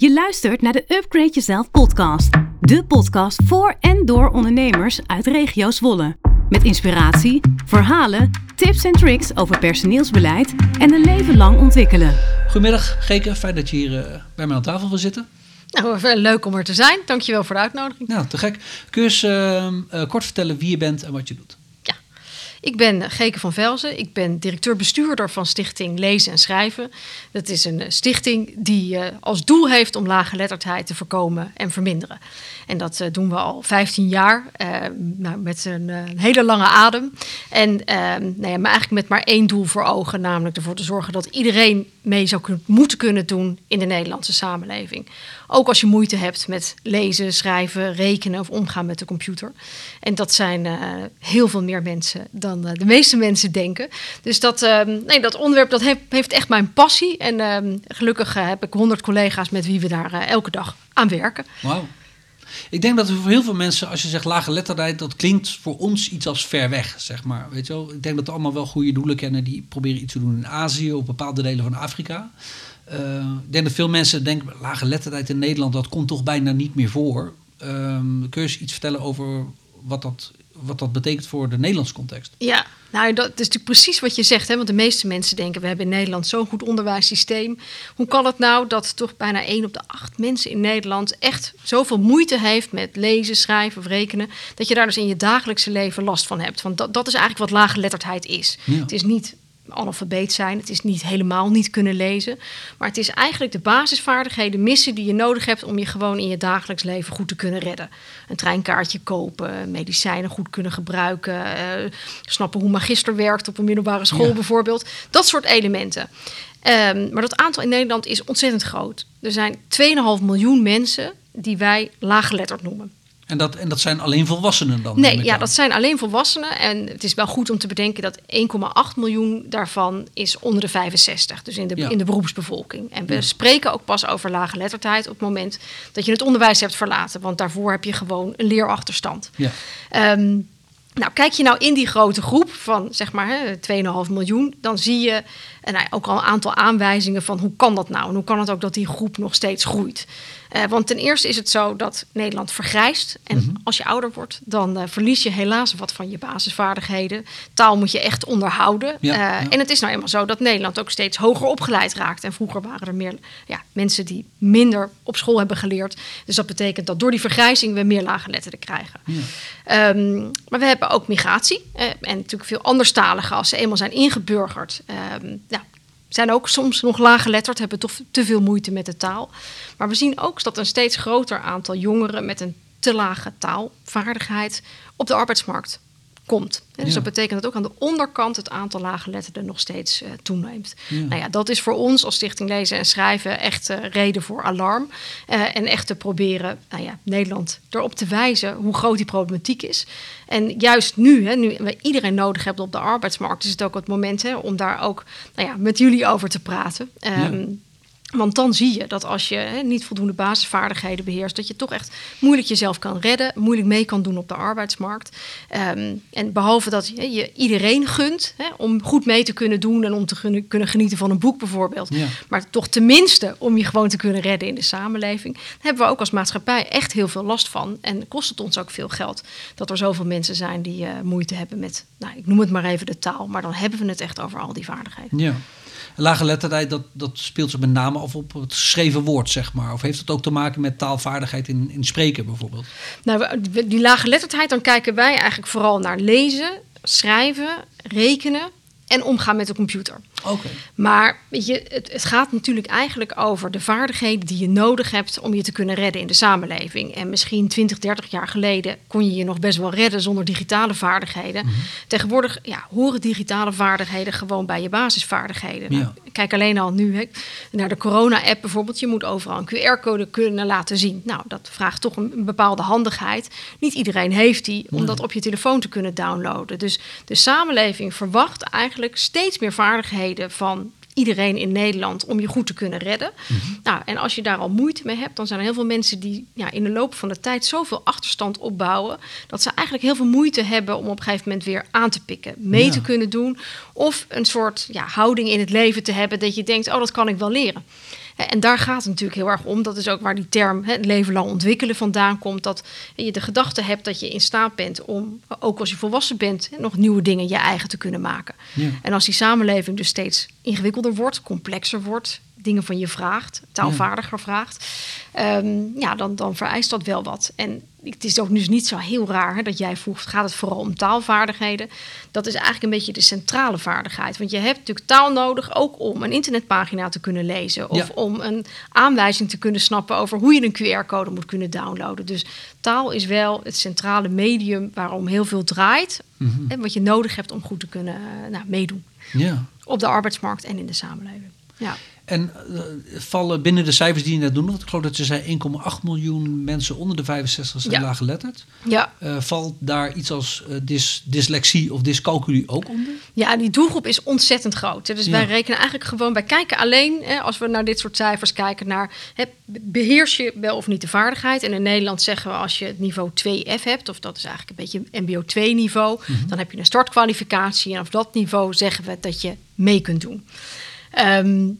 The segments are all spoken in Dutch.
Je luistert naar de Upgrade Jezelf podcast. De podcast voor en door ondernemers uit regio Zwolle. Met inspiratie, verhalen, tips en tricks over personeelsbeleid en een leven lang ontwikkelen. Goedemiddag, Geke. Fijn dat je hier uh, bij mij aan tafel wil zitten. Nou, leuk om er te zijn. Dankjewel voor de uitnodiging. Nou, te gek. Kun je eens uh, uh, kort vertellen wie je bent en wat je doet? Ik ben Geke van Velzen. Ik ben directeur-bestuurder van Stichting Lezen en Schrijven. Dat is een stichting die uh, als doel heeft om lage letterdheid te voorkomen en verminderen. En dat uh, doen we al 15 jaar nou, met een, hele lange adem. En nou ja, maar eigenlijk met maar één doel voor ogen, namelijk ervoor te zorgen dat iedereen mee zou moeten kunnen doen in de Nederlandse samenleving. Ook als je moeite hebt met lezen, schrijven, rekenen of omgaan met de computer. En dat zijn heel veel meer mensen dan de meeste mensen denken. Dus dat, nee, dat onderwerp dat heeft, heeft echt mijn passie. En gelukkig heb ik honderd collega's met wie we daar elke dag aan werken. Ik denk dat voor heel veel mensen, als je zegt lage letterdheid, dat klinkt voor ons iets als ver weg, zeg maar. Weet je wel? Ik denk dat we allemaal wel goede doelen kennen die proberen iets te doen in Azië of bepaalde delen van Afrika. Ik denk dat veel mensen denken, lage letterdheid in Nederland, dat komt toch bijna niet meer voor. Uh, kun je eens iets vertellen over wat dat wat dat betekent voor de Nederlandse context. Ja, nou, dat is natuurlijk precies wat je zegt. Hè? Want de meeste mensen denken, we hebben in Nederland zo'n goed onderwijssysteem. Hoe kan het nou dat toch bijna één op de acht mensen in Nederland echt zoveel moeite heeft met lezen, schrijven of rekenen, dat je daar dus in je dagelijkse leven last van hebt? Want dat, dat is eigenlijk wat lage letterdheid is. Ja. Het is niet analfabeet zijn. Het is niet helemaal niet kunnen lezen. Maar het is eigenlijk de basisvaardigheden missen die je nodig hebt om je gewoon in je dagelijks leven goed te kunnen redden. Een treinkaartje kopen, medicijnen goed kunnen gebruiken, uh, snappen hoe magister werkt op een middelbare school bijvoorbeeld. Dat soort elementen. Um, maar dat aantal in Nederland is ontzettend groot. Er zijn 2,5 miljoen mensen die wij laaggeletterd noemen. En dat, en dat zijn alleen volwassenen dan? Nee, ja, dat zijn alleen volwassenen. En het is wel goed om te bedenken dat 1,8 miljoen daarvan is onder de 65. Dus in de, in de beroepsbevolking. En we ja. spreken ook pas over lage letterdheid op het moment dat je het onderwijs hebt verlaten. Want daarvoor heb je gewoon een leerachterstand. Ja. Um, nou, kijk je nou in die grote groep van zeg maar 2,5 miljoen, dan zie je en nou, ook al een aantal aanwijzingen van hoe kan dat nou? En hoe kan het ook dat die groep nog steeds groeit? Uh, want ten eerste is het zo dat Nederland vergrijst. En mm-hmm. als je ouder wordt, dan uh, verlies je helaas wat van je basisvaardigheden. Taal moet je echt onderhouden. Ja, uh, ja. En het is nou eenmaal zo dat Nederland ook steeds hoger opgeleid raakt. En vroeger waren er meer ja, mensen die minder op school hebben geleerd. Dus dat betekent dat door die vergrijzing we meer lage letterden krijgen. Ja. Um, maar we hebben ook migratie. en natuurlijk veel anderstaligen als ze eenmaal zijn ingeburgerd. Um, ja, zijn ook soms nog laaggeletterd, hebben toch te veel moeite met de taal. Maar we zien ook dat een steeds groter aantal jongeren met een te lage taalvaardigheid op de arbeidsmarkt komt. Dus ja. dat betekent dat ook aan de onderkant het aantal laaggeletterden nog steeds uh, toeneemt. Ja. Nou ja, dat is voor ons als Stichting Lezen en Schrijven echt uh, reden voor alarm. Uh, en echt te proberen nou ja, Nederland erop te wijzen hoe groot die problematiek is. En juist nu, hè, nu we iedereen nodig hebben op de arbeidsmarkt, is het ook het moment hè, om daar ook nou ja, met jullie over te praten. Um, want dan zie je dat als je hè, niet voldoende basisvaardigheden beheerst, dat je toch echt moeilijk jezelf kan redden, moeilijk mee kan doen op de arbeidsmarkt. Um, en behalve dat je, je iedereen gunt hè, om goed mee te kunnen doen en om te kunnen genieten van een boek bijvoorbeeld, ja. maar toch tenminste om je gewoon te kunnen redden in de samenleving, daar hebben we ook als maatschappij echt heel veel last van. En kost het ons ook veel geld dat er zoveel mensen zijn die uh, moeite hebben met, nou, ik noem het maar even de taal, maar dan hebben we het echt over al die vaardigheden. Ja. Lage letterdheid, dat, dat speelt zich met name af op het geschreven woord, zeg maar. Of heeft het ook te maken met taalvaardigheid in, in spreken bijvoorbeeld? Nou, die lage letterdheid, dan kijken wij eigenlijk vooral naar lezen, schrijven, rekenen en omgaan met de computer. Okay. Maar weet je, het, het, gaat natuurlijk eigenlijk over de vaardigheden die je nodig hebt om je te kunnen redden in de samenleving. En misschien 20, 30 jaar geleden kon je je nog best wel redden zonder digitale vaardigheden. Mm -hmm. Tegenwoordig ja, horen digitale vaardigheden gewoon bij je basisvaardigheden. Ja. Kijk alleen al nu hè, naar de corona-app bijvoorbeeld. Je moet overal een QR-code kunnen laten zien. Nou, dat vraagt toch een, een, bepaalde handigheid. Niet iedereen heeft die om nee. dat op je telefoon te kunnen downloaden. Dus de samenleving verwacht eigenlijk steeds meer vaardigheden van iedereen in Nederland om je goed te kunnen redden. Mm -hmm. Nou, en als je daar al moeite mee hebt, dan zijn er heel veel mensen die ja, in de loop van de tijd zoveel achterstand opbouwen, dat ze eigenlijk heel veel moeite hebben om op een gegeven moment weer aan te pikken, mee ja. te kunnen doen, of een soort ja, houding in het leven te hebben dat je denkt, oh, dat kan ik wel leren. En daar gaat het natuurlijk heel erg om. Dat is ook waar die term hè, leven lang ontwikkelen vandaan komt. Dat je de gedachte hebt dat je in staat bent om, ook als je volwassen bent, nog nieuwe dingen je eigen te kunnen maken. Ja. En als die samenleving dus steeds ingewikkelder wordt, complexer wordt, dingen van je vraagt, taalvaardiger vraagt, um, ja, dan, dan vereist dat wel wat. En het is ook dus niet zo heel raar hè, dat jij vroeg, gaat het vooral om taalvaardigheden? Dat is eigenlijk een beetje de centrale vaardigheid. Want je hebt natuurlijk taal nodig ook om een internetpagina te kunnen lezen. Of om een aanwijzing te kunnen snappen over hoe je een QR-code moet kunnen downloaden. Dus taal is wel het centrale medium waarom heel veel draait. Mm En wat je nodig hebt om goed te kunnen eh, nou, meedoen. Ja. Op de arbeidsmarkt en in de samenleving. Ja. En uh, vallen binnen de cijfers die je net noemde, ik geloof dat je zei 1,8 miljoen mensen onder de 65 zijn ja. laaggeletterd. Ja. Uh, valt daar iets als uh, dys, dyslexie of dyscalculie ook onder? Ja, die doelgroep is ontzettend groot. Dus wij rekenen eigenlijk gewoon, wij kijken alleen, hè, als we naar dit soort cijfers kijken, naar hè, beheers je wel of niet de vaardigheid. En in Nederland zeggen we als je het niveau 2F hebt, of dat is eigenlijk een beetje MBO 2 niveau, mm -hmm. dan heb je een startkwalificatie. En op dat niveau zeggen we dat je mee kunt doen. Um,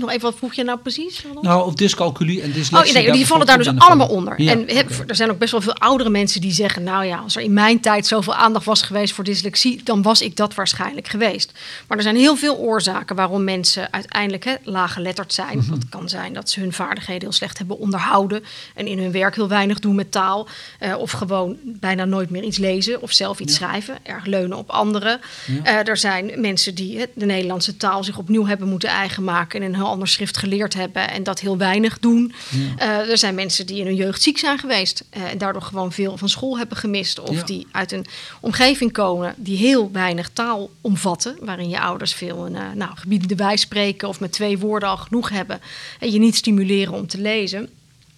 nog even, wat vroeg je nou precies? Nou, of dyscalculie en dyslexie. Oh, nee, die vallen daar dus allemaal onder. en er zijn ook best wel veel oudere mensen die zeggen... nou ja, als er in mijn tijd zoveel aandacht was geweest voor dyslexie... dan was ik dat waarschijnlijk geweest. Maar er zijn heel veel oorzaken waarom mensen uiteindelijk hè, laaggeletterd zijn. Mm Het kan zijn dat ze hun vaardigheden heel slecht hebben onderhouden... en in hun werk heel weinig doen met taal. Uh, of gewoon bijna nooit meer iets lezen of zelf iets schrijven. Erg leunen op anderen. Uh, er zijn mensen die de Nederlandse taal zich opnieuw hebben moeten eigen maken... en een ander schrift geleerd hebben en dat heel weinig doen. Uh, er zijn mensen die in hun jeugd ziek zijn geweest uh, en daardoor gewoon veel van school hebben gemist. Of die uit een omgeving komen die heel weinig taal omvatten, waarin je ouders veel uh, nou, gebieden de wijs spreken of met twee woorden al genoeg hebben en je niet stimuleren om te lezen.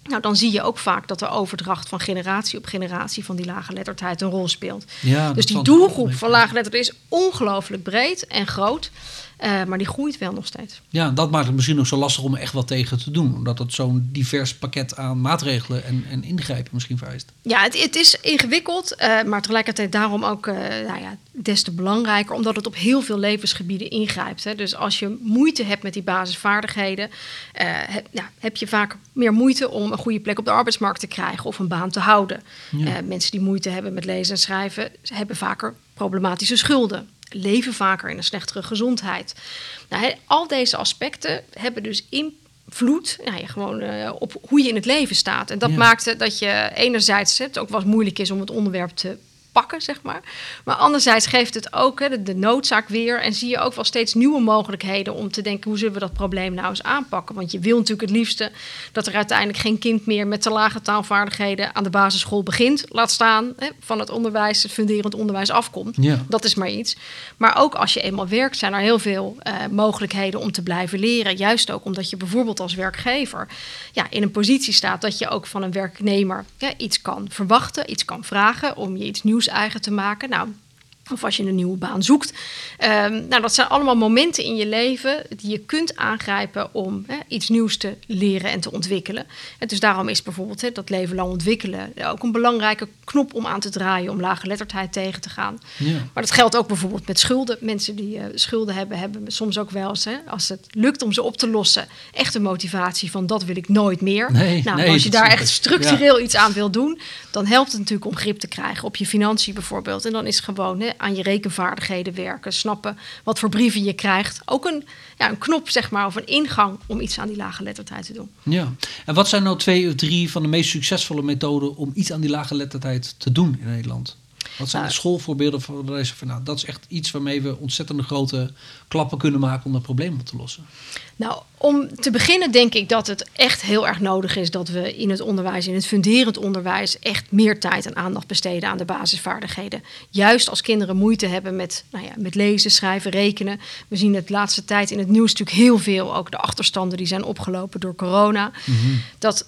Nou, dan zie je ook vaak dat de overdracht van generatie op generatie van die lage letterdheid een rol speelt. Ja, dus die doelgroep van lage letterdheid is ongelooflijk breed en groot. Uh, maar die groeit wel nog steeds. Ja, dat maakt het misschien nog zo lastig om er echt wat tegen te doen. Omdat het zo'n divers pakket aan maatregelen en, en ingrijpen misschien vereist. Ja, het, het is ingewikkeld, uh, maar tegelijkertijd daarom ook uh, nou ja, des te belangrijker. Omdat het op heel veel levensgebieden ingrijpt. Hè. Dus als je moeite hebt met die basisvaardigheden, heb, ja, heb je vaak meer moeite om een goede plek op de arbeidsmarkt te krijgen of een baan te houden. Ja. mensen die moeite hebben met lezen en schrijven, hebben vaker problematische schulden leven vaker in een slechtere gezondheid. Nou, al deze aspecten hebben dus invloed nou, gewoon, uh, op hoe je in het leven staat. En dat ja. maakte dat je enerzijds het ook wat moeilijk is om het onderwerp te pakken, zeg maar. Maar anderzijds geeft het ook hè, de, de, noodzaak weer en zie je ook wel steeds nieuwe mogelijkheden om te denken hoe zullen we dat probleem nou eens aanpakken. Want je wil natuurlijk het liefste dat er uiteindelijk geen kind meer met te lage taalvaardigheden aan de basisschool begint, laat staan hè, van het onderwijs, het funderend onderwijs afkomt. Ja. Dat is maar iets. Maar ook als je eenmaal werkt, zijn er heel veel uh, mogelijkheden om te blijven leren. Juist ook omdat je bijvoorbeeld als werkgever ja, in een positie staat dat je ook van een werknemer ja, iets kan verwachten, iets kan vragen om je iets nieuws eigen te maken. Nou, of als je een nieuwe baan zoekt. Um, nou, dat zijn allemaal momenten in je leven die je kunt aangrijpen om hè, iets nieuws te leren en te ontwikkelen. En dus daarom is bijvoorbeeld hè, dat leven lang ontwikkelen ook een belangrijke knop om aan te draaien om lage letterdheid tegen te gaan. Ja. Maar dat geldt ook bijvoorbeeld met schulden. Mensen die uh, schulden hebben, hebben soms ook wel eens, hè, als het lukt om ze op te lossen, echt een motivatie van dat wil ik nooit meer. Nee, nou, nee, als je daar echt structureel ja. iets aan wil doen, dan helpt het natuurlijk om grip te krijgen op je financiën bijvoorbeeld. En dan is gewoon hè, aan je rekenvaardigheden werken, snappen wat voor brieven je krijgt. Ook een, ja, een knop, zeg maar, of een ingang om iets aan die lage letterdheid te doen. Ja, en wat zijn nou twee of drie van de meest succesvolle methoden om iets aan die lage letterdheid te doen in Nederland? Wat zijn de schoolvoorbeelden van deze? Van, nou, dat is echt iets waarmee we ontzettende grote klappen kunnen maken om dat probleem op te lossen. Nou, om te beginnen denk ik dat het echt heel erg nodig is dat we in het onderwijs, in het funderend onderwijs, echt meer tijd en aandacht besteden aan de basisvaardigheden. Juist als kinderen moeite hebben met, nou ja, met lezen, schrijven, rekenen. We zien het de laatste tijd in het nieuws natuurlijk heel veel, ook de achterstanden die zijn opgelopen door corona. Mm -hmm. Dat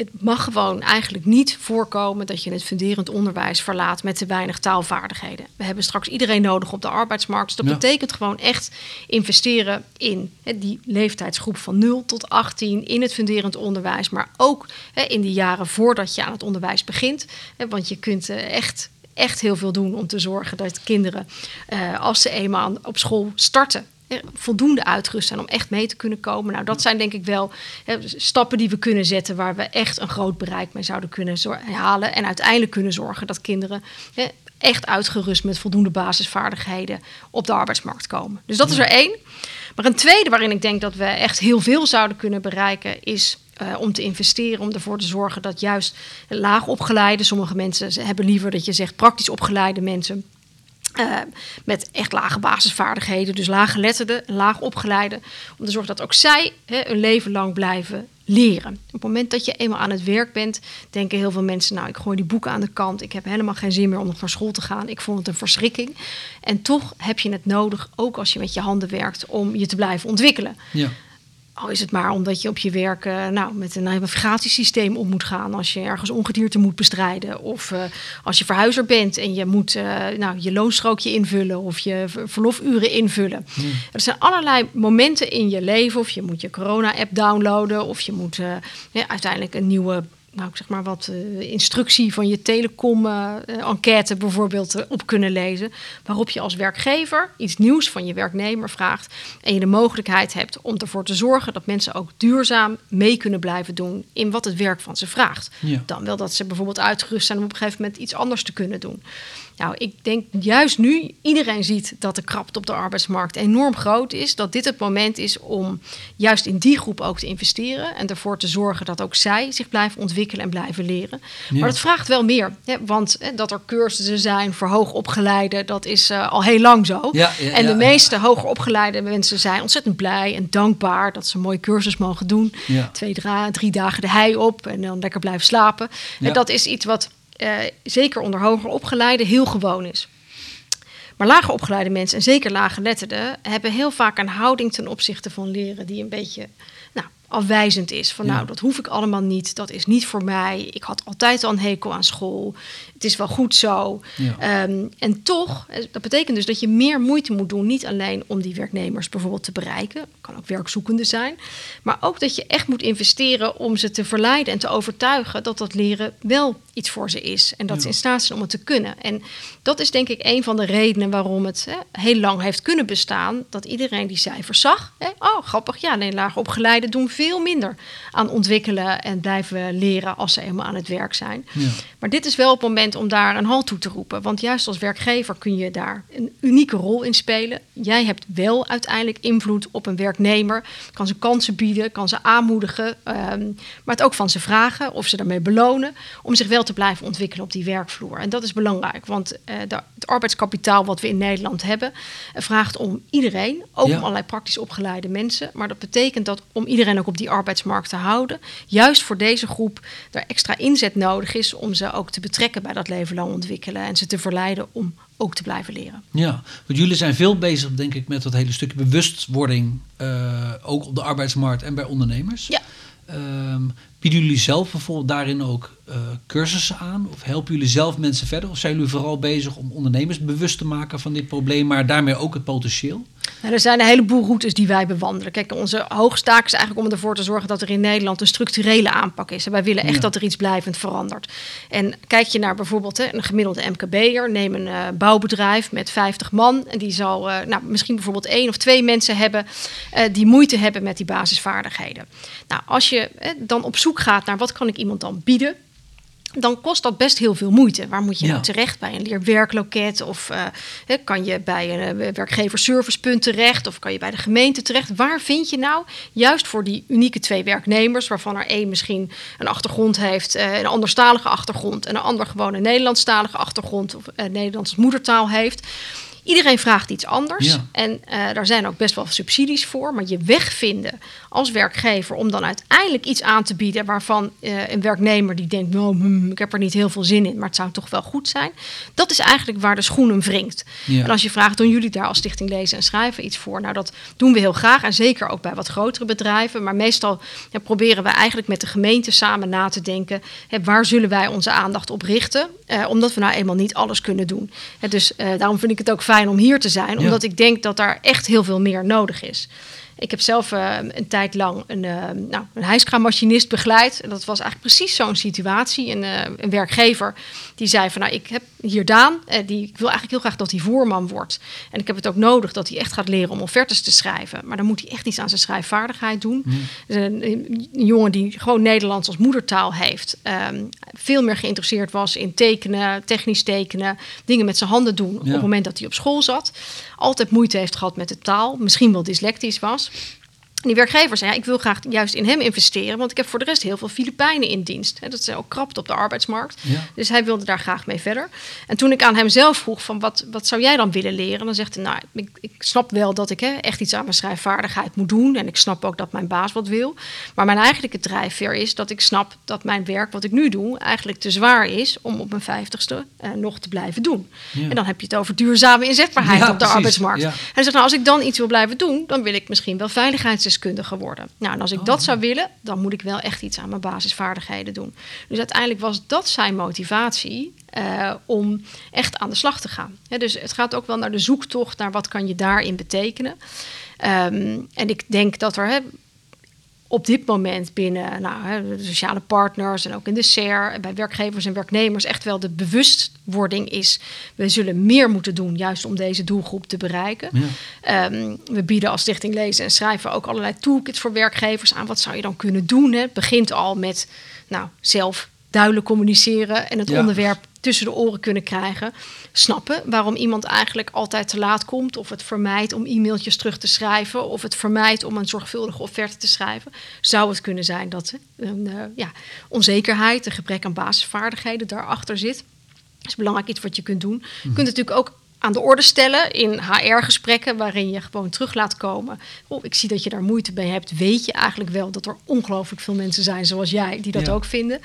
het mag gewoon eigenlijk niet voorkomen dat je het funderend onderwijs verlaat met te weinig taalvaardigheden. We hebben straks iedereen nodig op de arbeidsmarkt. Dus dat ja. betekent gewoon echt investeren in hè, die leeftijdsgroep van 0 tot 18 in het funderend onderwijs, maar ook hè, in de jaren voordat je aan het onderwijs begint. Hè, want je kunt uh, echt echt heel veel doen om te zorgen dat kinderen, uh, als ze eenmaal op school starten, voldoende uitgerust zijn om echt mee te kunnen komen. Nou, dat zijn denk ik wel stappen die we kunnen zetten waar we echt een groot bereik mee zouden kunnen halen. En uiteindelijk kunnen zorgen dat kinderen echt uitgerust met voldoende basisvaardigheden op de arbeidsmarkt komen. Dus dat is er één. Maar een tweede waarin ik denk dat we echt heel veel zouden kunnen bereiken is uh, om te investeren, om ervoor te zorgen dat juist laag opgeleide, sommige mensen hebben liever dat je zegt praktisch opgeleide mensen. Uh, met echt lage basisvaardigheden, dus lage letterde, laag opgeleide, om te zorgen dat ook zij hè, leven lang blijven leren. Op het moment dat je eenmaal aan het werk bent, denken heel veel mensen: Nou, ik gooi die boeken aan de kant. Ik heb helemaal geen zin meer om nog naar school te gaan. Ik vond het een verschrikking. En toch heb je het nodig, ook als je met je handen werkt, om je te blijven ontwikkelen. Ja. Al is het maar omdat je op je werk uh, nou, met een navigatiesysteem om moet gaan. Als je ergens ongedierte moet bestrijden. Of uh, als je verhuizer bent en je moet uh, nou, je loonstrookje invullen. Of je verlofuren invullen. Hmm. Er zijn allerlei momenten in je leven. Of je moet je corona-app downloaden. Of je moet ja, uiteindelijk een nieuwe nou, ik zeg maar wat uh, instructie van je telecom-enquête uh, bijvoorbeeld uh, op kunnen lezen. Waarop je als werkgever iets nieuws van je werknemer vraagt. En je de mogelijkheid hebt om ervoor te zorgen dat mensen ook duurzaam mee kunnen blijven doen in wat het werk van ze vraagt. Dan wel dat ze bijvoorbeeld uitgerust zijn om op een gegeven moment iets anders te kunnen doen. Nou, ik denk juist nu, iedereen ziet dat de krapte op de arbeidsmarkt enorm groot is. Dat dit het moment is om juist in die groep ook te investeren. En ervoor te zorgen dat ook zij zich blijven ontwikkelen en blijven leren. Maar dat vraagt wel meer. Hè, want hè, dat er cursussen zijn voor hoogopgeleiden, dat is uh, al heel lang zo. Ja, ja, en de meeste hoger opgeleide mensen zijn ontzettend blij en dankbaar dat ze een mooie cursus mogen doen. Twee, drie dagen de hei op en dan lekker blijven slapen. En dat is iets wat uh, zeker onder hoger opgeleide, heel gewoon is. Maar lager opgeleide mensen, en zeker lage letterden, hebben heel vaak een houding ten opzichte van leren die een beetje nou, afwijzend is. Van nou, dat hoef ik allemaal niet, dat is niet voor mij. Ik had altijd al een hekel aan school het is wel goed zo. Ehm, en toch, eh, dat betekent dus dat je meer moeite moet doen. Niet alleen om die werknemers bijvoorbeeld te bereiken. Kan ook werkzoekende zijn. Maar ook dat je echt moet investeren om ze te verleiden en te overtuigen dat dat leren wel iets voor ze is. En dat ze in staat zijn om het te kunnen. En dat is denk ik een van de redenen waarom het hè, heel lang heeft kunnen bestaan. Dat iedereen die cijfers zag. Hè, oh, grappig. Ja, alleen laag opgeleide doen veel minder aan ontwikkelen en blijven leren als ze eenmaal aan het werk zijn. Ja. Maar dit is wel het moment om daar een halt toe te roepen. Want juist als werkgever kun je daar een unieke rol in spelen. Jij hebt wel uiteindelijk invloed op een werknemer. Kan ze kansen bieden, kan ze aanmoedigen. Ehm, maar het ook van ze vragen of ze daarmee belonen. Om zich wel te blijven ontwikkelen op die werkvloer. En dat is belangrijk. Want uh, het arbeidskapitaal wat we in Nederland hebben. Uh, vraagt om iedereen. Ook om allerlei praktisch opgeleide mensen. Maar dat betekent dat om iedereen ook op die arbeidsmarkt te houden. Juist voor deze groep er extra inzet nodig is om ze ook te betrekken bij dat leven lang ontwikkelen en ze te verleiden om ook te blijven leren. Ja, want jullie zijn veel bezig, denk ik, met dat hele stukje bewustwording, uh, ook op de arbeidsmarkt en bij ondernemers. Ja. Um, bieden jullie zelf bijvoorbeeld daarin ook uh, cursussen aan? Of helpen jullie zelf mensen verder? Of zijn jullie vooral bezig om ondernemers bewust te maken van dit probleem, maar daarmee ook het potentieel? Nou, er zijn een heleboel routes die wij bewandelen. Kijk, onze hoogstaak is eigenlijk om ervoor te zorgen dat er in Nederland een structurele aanpak is. En wij willen echt dat er iets blijvend verandert. En kijk je naar bijvoorbeeld hè, een gemiddelde MKB'er, neem een uh, bouwbedrijf met 50 man. En die zal uh, nou, misschien bijvoorbeeld één of twee mensen hebben die moeite hebben met die basisvaardigheden. Nou, als je dan op zoek gaat naar wat kan ik iemand dan bieden dan kost dat best heel veel moeite. Waar moet je nou terecht? Bij een leerwerkloket? Of uh, kan je bij een uh, werkgeverservicepunt terecht? Of kan je bij de gemeente terecht? Waar vind je nou, juist voor die unieke twee werknemers... waarvan er één misschien een achtergrond heeft... Uh, een anderstalige achtergrond... en een ander gewoon een Nederlandstalige achtergrond... of Nederlands moedertaal heeft... Iedereen vraagt iets anders. En uh, daar zijn ook best wel subsidies voor. Maar je weg vinden als werkgever om dan uiteindelijk iets aan te bieden waarvan uh, een werknemer die denkt, nou, hmm, ik heb er niet heel veel zin in, maar het zou toch wel goed zijn. Dat is eigenlijk waar de schoen hem wringt. En als je vraagt, doen jullie daar als Stichting Lezen en Schrijven iets voor? Nou, dat doen we heel graag en zeker ook bij wat grotere bedrijven. Maar meestal ja, proberen we eigenlijk met de gemeente samen na te denken, hè, waar zullen wij onze aandacht op richten? Uh, omdat we nou eenmaal niet alles kunnen doen. dus daarom vind ik het ook fijn om hier te zijn, omdat ik denk dat daar echt heel veel meer nodig is. Ik heb zelf uh, een tijd lang een, uh, nou, een hijskraammachinist begeleid. En dat was eigenlijk precies zo'n situatie. Een, uh, een werkgever die zei van, nou, ik heb hier Daan, die, ik wil eigenlijk heel graag dat hij voorman wordt. En ik heb het ook nodig dat hij echt gaat leren om offertes te schrijven. Maar dan moet hij echt iets aan zijn schrijfvaardigheid doen. Mm. Dus een, een, jongen die gewoon Nederlands als moedertaal heeft. Um, veel meer geïnteresseerd was in tekenen, technisch tekenen, dingen met zijn handen doen op het moment dat hij op school zat. Altijd moeite heeft gehad met de taal, misschien wel dyslectisch was Cheers. Die werkgever zei, ja, ik wil graag juist in hem investeren, want ik heb voor de rest heel veel Filipijnen in dienst. Dat is ook krapt op de arbeidsmarkt. Dus hij wilde daar graag mee verder. En toen ik aan hem zelf vroeg van wat, wat zou jij dan willen leren? Dan zegt hij, nou, ik, ik snap wel dat ik hè, echt iets aan mijn schrijfvaardigheid moet doen. En ik snap ook dat mijn baas wat wil. Maar mijn eigenlijke drijfveer is dat ik snap dat mijn werk wat ik nu doe eigenlijk te zwaar is om op mijn vijftigste uh, nog te blijven doen. En dan heb je het over duurzame inzetbaarheid op de arbeidsmarkt. En hij zegt, nou, als ik dan iets wil blijven doen, dan wil ik misschien wel veiligheids deskundige worden. Nou, en als ik dat oh. zou willen, dan moet ik wel echt iets aan mijn basisvaardigheden doen. Dus uiteindelijk was dat zijn motivatie uh, om echt aan de slag te gaan. dus het gaat ook wel naar de zoektocht naar wat kan je daarin betekenen. Um, en ik denk dat er op dit moment binnen nou, de sociale partners en ook in de SER, bij werkgevers en werknemers, echt wel de bewustwording is. We zullen meer moeten doen, juist om deze doelgroep te bereiken. Ja. Ehm, we bieden als Stichting Lezen en Schrijven ook allerlei toolkits voor werkgevers aan. Wat zou je dan kunnen doen? Hè? Het begint al met nou, zelf duidelijk communiceren en het onderwerp tussen de oren kunnen krijgen. Snappen waarom iemand eigenlijk altijd te laat komt. Of het vermijdt om e-mailtjes terug te schrijven. Of het vermijdt om een zorgvuldige offerte te schrijven. Zou het kunnen zijn dat een uh, ja, onzekerheid, een gebrek aan basisvaardigheden daarachter zit. Dat is belangrijk iets wat je kunt doen. Je kunt natuurlijk ook aan de orde stellen in HR-gesprekken, waarin je gewoon terug laat komen. Oh, ik zie dat je daar moeite mee hebt. Weet je eigenlijk wel dat er ongelooflijk veel mensen zijn zoals jij die dat ook vinden?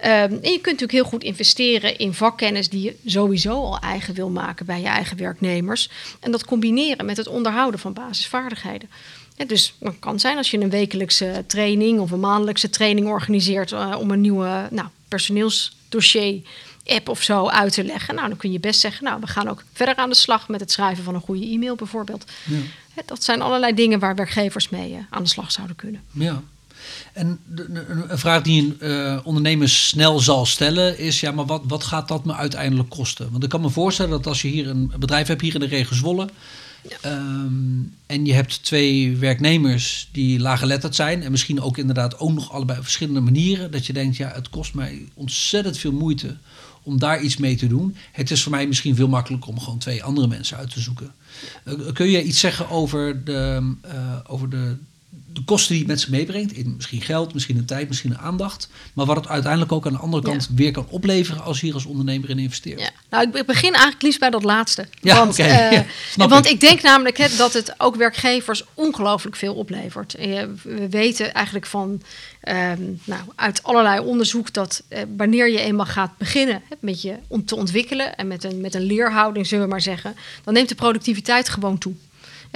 Um, en je kunt natuurlijk heel goed investeren in vakkennis die je sowieso al eigen wil maken bij je eigen werknemers. En dat combineren met het onderhouden van basisvaardigheden. dus het kan zijn als je een wekelijkse training of een maandelijkse training organiseert uh, om een nieuwe nou, personeelsdossier app of zo uit te leggen. Nou, dan kun je best zeggen, nou, we gaan ook verder aan de slag met het schrijven van een goede e-mail bijvoorbeeld. Ja. Dat zijn allerlei dingen waar werkgevers mee uh, aan de slag zouden kunnen. Ja. En een vraag die een uh, ondernemer snel zal stellen is: ja, maar wat, wat gaat dat me uiteindelijk kosten? Want ik kan me voorstellen dat als je hier een bedrijf hebt, hier in de regio Zwolle. Ehm, en je hebt twee werknemers die laaggeletterd zijn. En misschien ook inderdaad ook nog allebei op verschillende manieren. Dat je denkt, ja, het kost mij ontzettend veel moeite om daar iets mee te doen. Het is voor mij misschien veel makkelijker om gewoon twee andere mensen uit te zoeken. Uh, kun je iets zeggen over de, uh, over de, de kosten die het met zich meebrengt. In misschien geld, misschien een tijd, misschien een aandacht. Maar wat het uiteindelijk ook aan de andere kant weer kan opleveren als je hier als ondernemer in investeert. Ja. Nou, ik begin eigenlijk liefst bij dat laatste. Ja, want, uh, want ik. denk namelijk dat het ook werkgevers ongelooflijk veel oplevert. we weten eigenlijk van um, nou, uit allerlei onderzoek dat uh, wanneer je eenmaal gaat beginnen met je om te ontwikkelen en met een, met een leerhouding, zullen we maar zeggen, dan neemt de productiviteit gewoon toe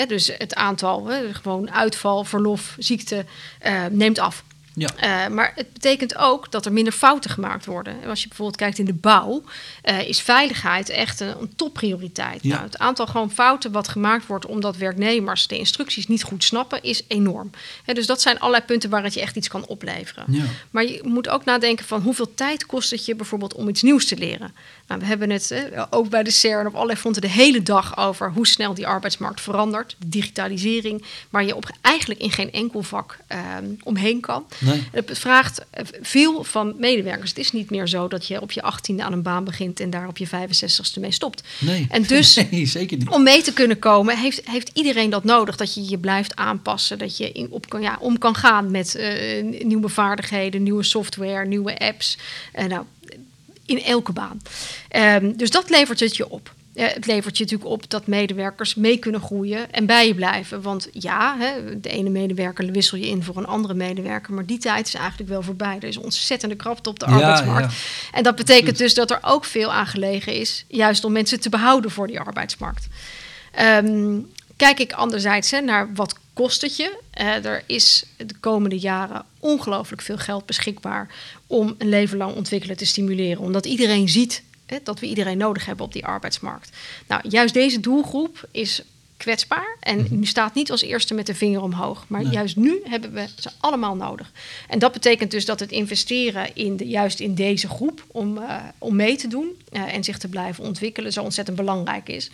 dus het aantal, gewoon uitval, verlof, ziekte, uh, neemt af. Ja. Uh, maar het betekent ook dat er minder fouten gemaakt worden. Als je bijvoorbeeld kijkt in de bouw, uh, is veiligheid echt een, een topprioriteit. Ja. Nou, het aantal gewoon fouten wat gemaakt wordt omdat werknemers de instructies niet goed snappen, is enorm. dus dat zijn allerlei punten waar het je echt iets kan opleveren. Ja. Maar je moet ook nadenken van hoeveel tijd kost het je bijvoorbeeld om iets nieuws te leren. Nou, we hebben het eh, ook bij de CERN op allerlei fronten de hele dag over hoe snel die arbeidsmarkt verandert. Digitalisering, waar je op eigenlijk in geen enkel vak ehm, omheen kan. Nee. Het vraagt eh, veel van medewerkers. Het is niet meer zo dat je op je 18e aan een baan begint en daar op je 65ste mee stopt. Nee, en dus nee, zeker niet. om mee te kunnen komen, heeft, heeft iedereen dat nodig. Dat je je blijft aanpassen, dat je in, op, kan, ja, om kan gaan met uh, nieuwe vaardigheden, nieuwe software, nieuwe apps. Uh, nou, in elke baan. Um, dus dat levert het je op. Uh, het levert je natuurlijk op dat medewerkers mee kunnen groeien en bij je blijven. Want ja, hè, de ene medewerker wissel je in voor een andere medewerker. Maar die tijd is eigenlijk wel voorbij. Er is ontzettende krapte op de arbeidsmarkt. Ja. En dat betekent dus dat er ook veel aan gelegen is, juist om mensen te behouden voor die arbeidsmarkt. Um, kijk ik anderzijds hè, naar wat kost het je. Uh, er is de komende jaren ongelooflijk veel geld beschikbaar om een leven lang ontwikkelen te stimuleren. Omdat iedereen ziet hè, dat we iedereen nodig hebben op die arbeidsmarkt. Nou, juist deze doelgroep is kwetsbaar. En nu staat niet als eerste met de vinger omhoog. Maar juist nu hebben we ze allemaal nodig. En dat betekent dus dat het investeren in de, juist in deze groep om, uh, om mee te doen uh, en zich te blijven ontwikkelen zo ontzettend belangrijk is.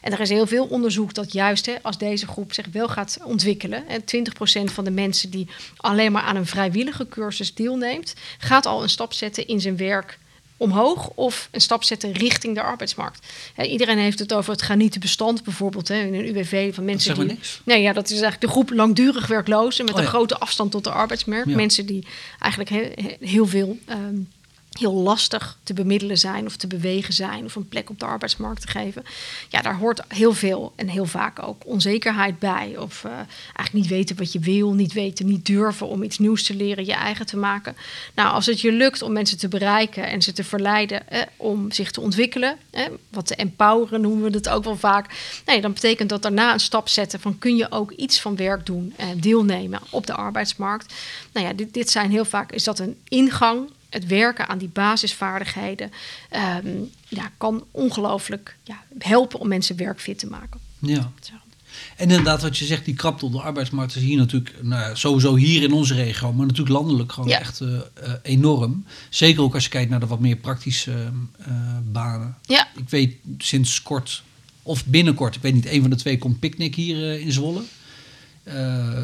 En er is heel veel onderzoek dat juist hè, als deze groep zich wel gaat ontwikkelen, en 20% van de mensen die alleen maar aan een vrijwillige cursus deelneemt, gaat al een stap zetten in zijn werk omhoog of een stap zetten richting de arbeidsmarkt. iedereen heeft het over het granieten bestand bijvoorbeeld hè, in een UWV van mensen die. Niks. Nee, ja, dat is eigenlijk de groep langdurig werklozen met oh, een grote afstand tot de arbeidsmarkt. Mensen die eigenlijk heel veel. Um, heel lastig te bemiddelen zijn of te bewegen zijn of een plek op de arbeidsmarkt te geven. Ja, daar hoort heel veel en heel vaak ook onzekerheid bij. Of uh, eigenlijk niet weten wat je wil, niet weten, niet durven om iets nieuws te leren, je eigen te maken. Nou, als het je lukt om mensen te bereiken en ze te verleiden eh, om zich te ontwikkelen, eh, wat te empoweren noemen we het ook wel vaak. Nee, dan betekent dat daarna een stap zetten van kun je ook iets van werk doen en deelnemen op de arbeidsmarkt. Nou ja, dit, dit zijn heel vaak, is dat een ingang het werken aan die basisvaardigheden um, ja, kan ongelooflijk ja, helpen om mensen werkfit te maken. Ja. En inderdaad, wat je zegt, die krapte op de arbeidsmarkt is hier natuurlijk, nou, sowieso hier in onze regio, maar natuurlijk landelijk gewoon echt uh, enorm. Zeker ook als je kijkt naar de wat meer praktische uh, banen. Ja. Ik weet sinds kort, of binnenkort, ik weet niet, een van de twee komt picknick hier in Zwolle.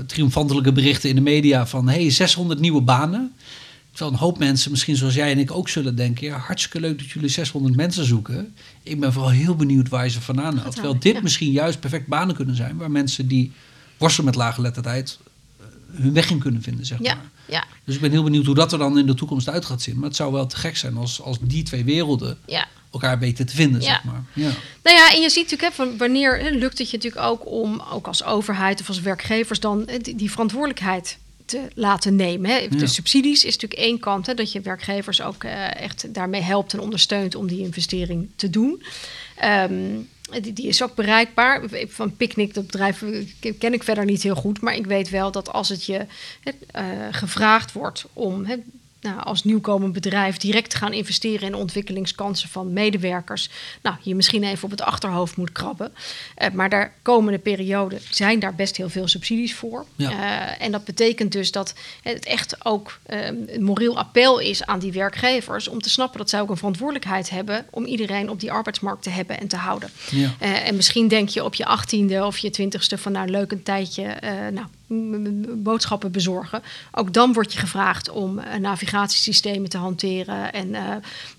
triomfantelijke berichten in de media van hey, 600 nieuwe banen. Terwijl een hoop mensen, misschien zoals jij en ik ook zullen denken... ja, hartstikke leuk dat jullie 600 mensen zoeken. Ik ben vooral heel benieuwd waar je ze vandaan haalt. Terwijl dit misschien juist perfect banen kunnen zijn... waar mensen die worstelen met lage lettertijd eh, hun weg in kunnen vinden, zeg ja, maar. Ja. Dus ik ben heel benieuwd hoe dat er dan in de toekomst uit gaat zien. Maar het zou wel te gek zijn als, als die twee werelden ja. elkaar weten te vinden, zeg maar. Ja. Nou ja, en je ziet natuurlijk, hè, van wanneer lukt het je natuurlijk ook om, ook als overheid of als werkgevers, dan die, die verantwoordelijkheid te laten nemen. Hè. De subsidies is natuurlijk één kant, hè, dat je werkgevers ook uh, echt daarmee helpt en ondersteunt om die investering te doen. Um, die, die, is ook bereikbaar. Van Picnic, dat bedrijf, ken ik verder niet heel goed. Maar ik weet wel dat als het je uh, gevraagd wordt om nou, als nieuwkomend bedrijf direct gaan investeren in ontwikkelingskansen van medewerkers, nou, je misschien even op het achterhoofd moet krabben. Uh, maar daar komende periode zijn daar best heel veel subsidies voor. Ja. Uh, en dat betekent dus dat het echt ook uh, een moreel appel is aan die werkgevers om te snappen dat zij ook een verantwoordelijkheid hebben om iedereen op die arbeidsmarkt te hebben en te houden. Ja. en misschien denk je op je achttiende of je twintigste van nou leuk een tijdje, nou boodschappen bezorgen. Ook dan word je gevraagd om uh, navigatiesystemen te hanteren en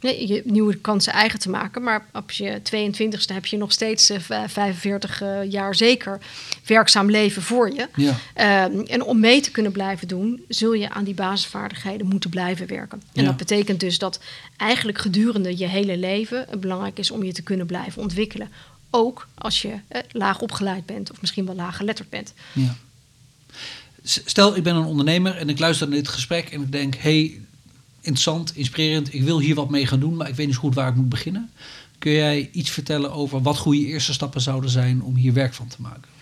uh, je nieuwe kansen eigen te maken. Maar op je 22e heb je nog steeds uh, 45 jaar zeker werkzaam leven voor je. Ja. Ehm, en om mee te kunnen blijven doen, zul je aan die basisvaardigheden moeten blijven werken. En ja. dat betekent dus dat eigenlijk gedurende je hele leven het belangrijk is om je te kunnen blijven ontwikkelen. Ook als je eh, laag opgeleid bent of misschien wel laag geletterd bent. Ja. Stel, ik ben een ondernemer en ik luister naar dit gesprek en ik denk: hey, interessant, inspirerend, ik wil hier wat mee gaan doen, maar ik weet niet goed waar ik moet beginnen. Kun jij iets vertellen over wat goede eerste stappen zouden zijn om hier werk van te maken?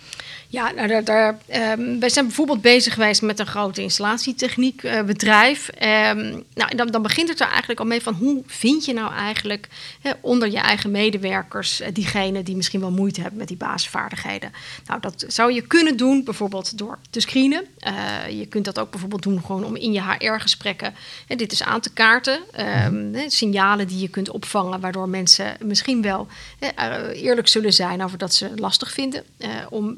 Ja, nou, daar, daar, um, wij zijn bijvoorbeeld bezig geweest met een grote installatietechniekbedrijf. Uh, um, nou, dan, dan, begint het er eigenlijk al mee van hoe vind je nou eigenlijk hè, onder je eigen medewerkers uh, diegene die misschien wel moeite hebben met die basisvaardigheden. Nou, dat zou je kunnen doen bijvoorbeeld door te screenen. Uh, je kunt dat ook bijvoorbeeld doen gewoon om in je HR-gesprekken dit is aan te kaarten. Um, signalen die je kunt opvangen waardoor mensen misschien wel eerlijk zullen zijn over dat ze lastig vinden om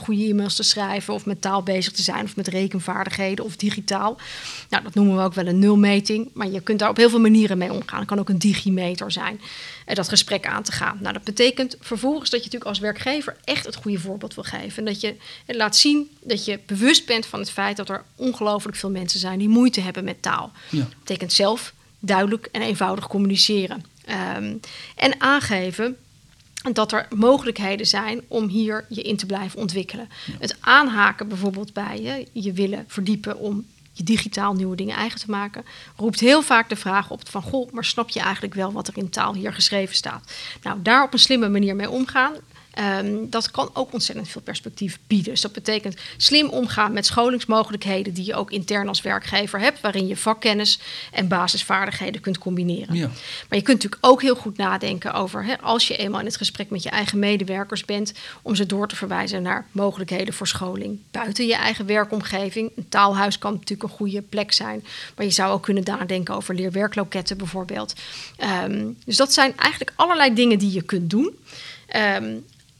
goede e-mails te schrijven of met taal bezig te zijn of met rekenvaardigheden of digitaal. Nou, dat noemen we ook wel een nulmeting, maar je kunt daar op heel veel manieren mee omgaan. Het kan ook een digimeter zijn, uh, dat gesprek aan te gaan. Nou, dat betekent vervolgens dat je natuurlijk als werkgever echt het goede voorbeeld wil geven. En dat je laat zien dat je bewust bent van het feit dat er ongelooflijk veel mensen zijn die moeite hebben met taal. Ja. Dat betekent zelf duidelijk en eenvoudig communiceren. Um, en aangeven dat er mogelijkheden zijn om hier je in te blijven ontwikkelen. Het aanhaken bijvoorbeeld bij je, je willen verdiepen om je digitaal nieuwe dingen eigen te maken, roept heel vaak de vraag op van goh, maar snap je eigenlijk wel wat er in taal hier geschreven staat? Nou, daar op een slimme manier mee omgaan. Ehm, dat kan ook ontzettend veel perspectief bieden. Dus dat betekent slim omgaan met scholingsmogelijkheden die je ook intern als werkgever hebt, waarin je vakkennis en basisvaardigheden kunt combineren. Ja. Maar je kunt natuurlijk ook heel goed nadenken over, hè, als je eenmaal in het gesprek met je eigen medewerkers bent, om ze door te verwijzen naar mogelijkheden voor scholing buiten je eigen werkomgeving. Een taalhuis kan natuurlijk een goede plek zijn, maar je zou ook kunnen nadenken over leerwerkloketten bijvoorbeeld. Ehm, dus dat zijn eigenlijk allerlei dingen die je kunt doen. Ehm,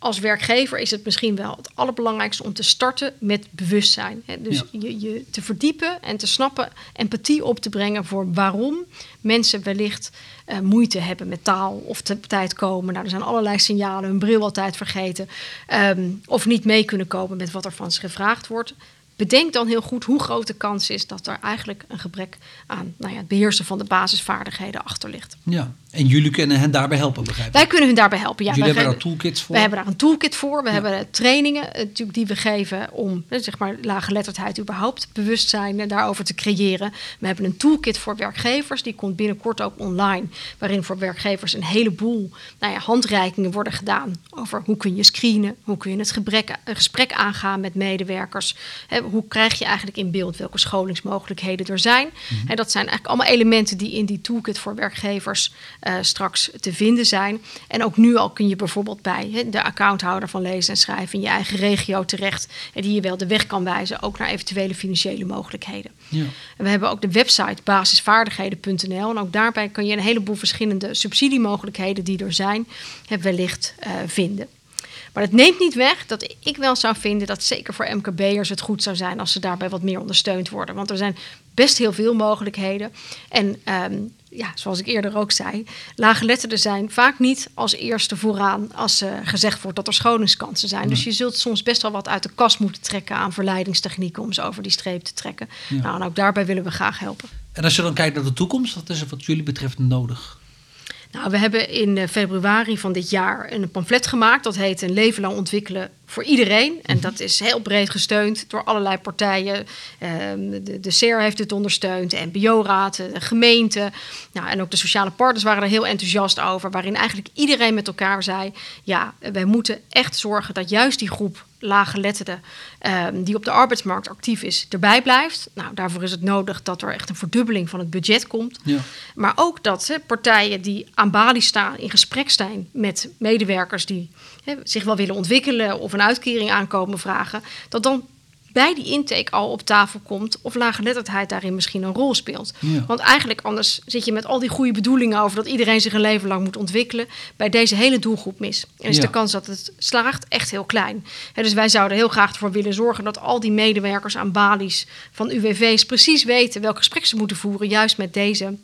als werkgever is het misschien wel het allerbelangrijkste om te starten met bewustzijn. Dus je, je te verdiepen en te snappen, empathie op te brengen voor waarom mensen wellicht uh, moeite hebben met taal of te tijd komen. Nou, er zijn allerlei signalen, hun bril altijd vergeten. Ehm, of niet mee kunnen komen met wat er van ze gevraagd wordt bedenk dan heel goed hoe groot de kans is dat er eigenlijk een gebrek aan nou ja, het beheersen van de basisvaardigheden achter ligt. Ja, en jullie kunnen hen daarbij helpen, begrijp ik? Wij kunnen hen daarbij helpen, ja. Jullie hebben daar toolkits voor? We hebben daar een toolkit voor. We hebben trainingen eh, natuurlijk die we geven om eh, zeg maar laaggeletterdheid überhaupt bewustzijn en daarover te creëren. We hebben een toolkit voor werkgevers, die komt binnenkort ook online, waarin voor werkgevers een heleboel nou ja, handreikingen worden gedaan over hoe kun je screenen, hoe kun je het gebrek, gesprek aangaan met medewerkers hoe krijg je eigenlijk in beeld welke scholingsmogelijkheden er zijn. En mhm. dat zijn eigenlijk allemaal elementen die in die toolkit voor werkgevers uh, straks te vinden zijn. En ook nu al kun je bijvoorbeeld bij de accounthouder van lezen en schrijven in je eigen regio terecht. En die je wel de weg kan wijzen, ook naar eventuele financiële mogelijkheden. Ja. En we hebben ook de website basisvaardigheden.nl. En ook daarbij kun je een heleboel verschillende subsidiemogelijkheden die er zijn, wellicht uh, vinden. Maar het neemt niet weg dat ik wel zou vinden dat zeker voor MKB'ers het goed zou zijn als ze daarbij wat meer ondersteund worden. Want er zijn best heel veel mogelijkheden. En ehm, ja, zoals ik eerder ook zei, laaggeletterden zijn vaak niet als eerste vooraan als uh, gezegd wordt dat er scholingskansen zijn. Dus je zult soms best wel wat uit de kast moeten trekken aan verleidingstechnieken om ze over die streep te trekken. Nou, en ook daarbij willen we graag helpen. En als je dan kijkt naar de toekomst, wat is er wat jullie betreft nodig? Nou, we hebben in eh, februari van dit jaar een pamflet gemaakt. Dat heet Een leven lang ontwikkelen voor iedereen. En dat is heel breed gesteund door allerlei partijen. Ehm, de, de CER heeft het ondersteund, de NPO-raad, de gemeente. Nou, en ook de sociale partners waren er heel enthousiast over. Waarin eigenlijk iedereen met elkaar zei... ja, wij moeten echt zorgen dat juist die groep laaggeletterden... Um, die op de arbeidsmarkt actief is, erbij blijft. Nou, daarvoor is het nodig dat er echt een verdubbeling van het budget komt. Ja. Maar ook dat partijen die aan balie staan... in gesprek staan met medewerkers die zich wel willen ontwikkelen of een uitkering aankomen vragen, dat dan bij die intake al op tafel komt of laaggeletterdheid daarin misschien een rol speelt. Want eigenlijk anders zit je met al die goede bedoelingen over dat iedereen zich een leven lang moet ontwikkelen bij deze hele doelgroep mis. En is de kans dat het slaagt echt heel klein. dus wij zouden heel graag ervoor willen zorgen dat al die medewerkers aan balies van UWV's precies weten welk gesprek ze moeten voeren, juist met deze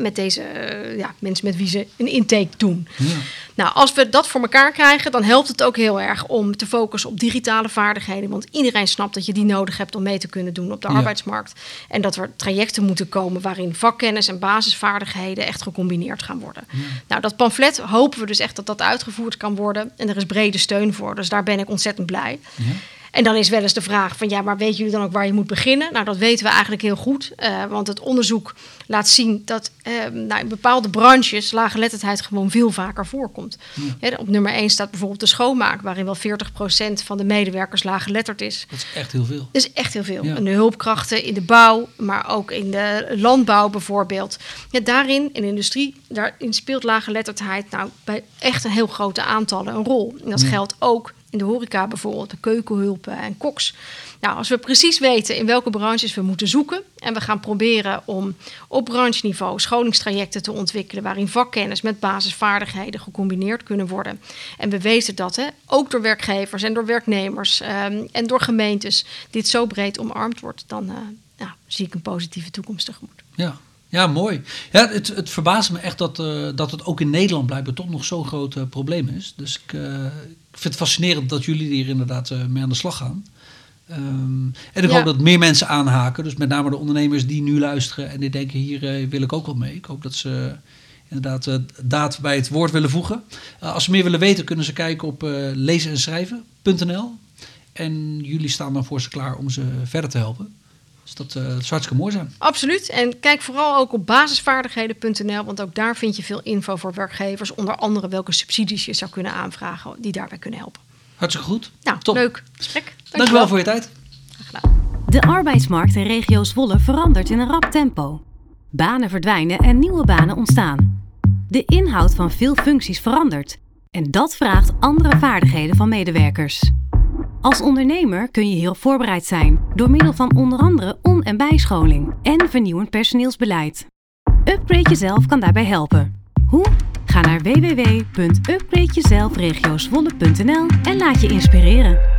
met deze uh, ja, mensen met wie ze een intake doen. Ja. Nou, als we dat voor elkaar krijgen, dan helpt het ook heel erg om te focussen op digitale vaardigheden. Want iedereen snapt dat je die nodig hebt om mee te kunnen doen op de arbeidsmarkt. En dat er trajecten moeten komen waarin vakkennis en basisvaardigheden echt gecombineerd gaan worden. Nou, dat pamflet hopen we dus echt dat dat uitgevoerd kan worden. En er is brede steun voor. Dus daar ben ik ontzettend blij. En dan is wel eens de vraag van ja, maar weten jullie dan ook waar je moet beginnen? Nou, dat weten we eigenlijk heel goed. Uh, want het onderzoek laat zien dat uh, nou, in bepaalde branches laaggeletterdheid gewoon veel vaker voorkomt. Ja. op nummer 1 staat bijvoorbeeld de schoonmaak, waarin wel 40% van de medewerkers laaggeletterd is. Dat is echt heel veel. Dat is echt heel veel. En de hulpkrachten in de bouw, maar ook in de landbouw bijvoorbeeld. Ja, daarin, in de industrie, daarin speelt laaggeletterdheid nou bij echt een heel grote aantallen een rol. En dat geldt ook in de horeca bijvoorbeeld, de keukenhulpen en koks. Nou, als we precies weten in welke branches we moeten zoeken en we gaan proberen om op brancheniveau scholingstrajecten te ontwikkelen waarin vakkennis met basisvaardigheden gecombineerd kunnen worden. En we weten dat hè, ook door werkgevers en door werknemers um, en door gemeentes dit zo breed omarmd wordt, dan uh, zie ik een positieve toekomst tegemoet. Ja, ja, mooi. Ja, het, het verbaast me echt dat, uh, dat het ook in Nederland blijkbaar toch nog zo'n groot uh, probleem is. Dus ik, uh, ik vind het fascinerend dat jullie hier inderdaad mee aan de slag gaan. Um, en ik hoop dat meer mensen aanhaken. Dus met name de ondernemers die nu luisteren en die denken: hier wil ik ook wel mee. Ik hoop dat ze inderdaad daad bij het woord willen voegen. als ze meer willen weten, kunnen ze kijken op lezen en schrijven.nl. En jullie staan dan voor ze klaar om ze verder te helpen. Dus dat uh, zou hartstikke mooi zijn. Absoluut. En kijk vooral ook op basisvaardigheden.nl, want ook daar vind je veel info voor werkgevers. Onder andere welke subsidies je zou kunnen aanvragen die daarbij kunnen helpen. Hartstikke goed. Nou, Top. leuk gesprek. Dankjewel. Dankjewel voor je tijd. Graag gedaan. De arbeidsmarkt in regio Zwolle verandert in een rap tempo. Banen verdwijnen en nieuwe banen ontstaan. De inhoud van veel functies verandert. En dat vraagt andere vaardigheden van medewerkers. Als ondernemer kun je heel voorbereid zijn door middel van onder andere on- en bijscholing en vernieuwend personeelsbeleid. Upgrade Jezelf kan daarbij helpen. Hoe? Ga naar www.upgradejezelfregiozwolle.nl en laat je inspireren.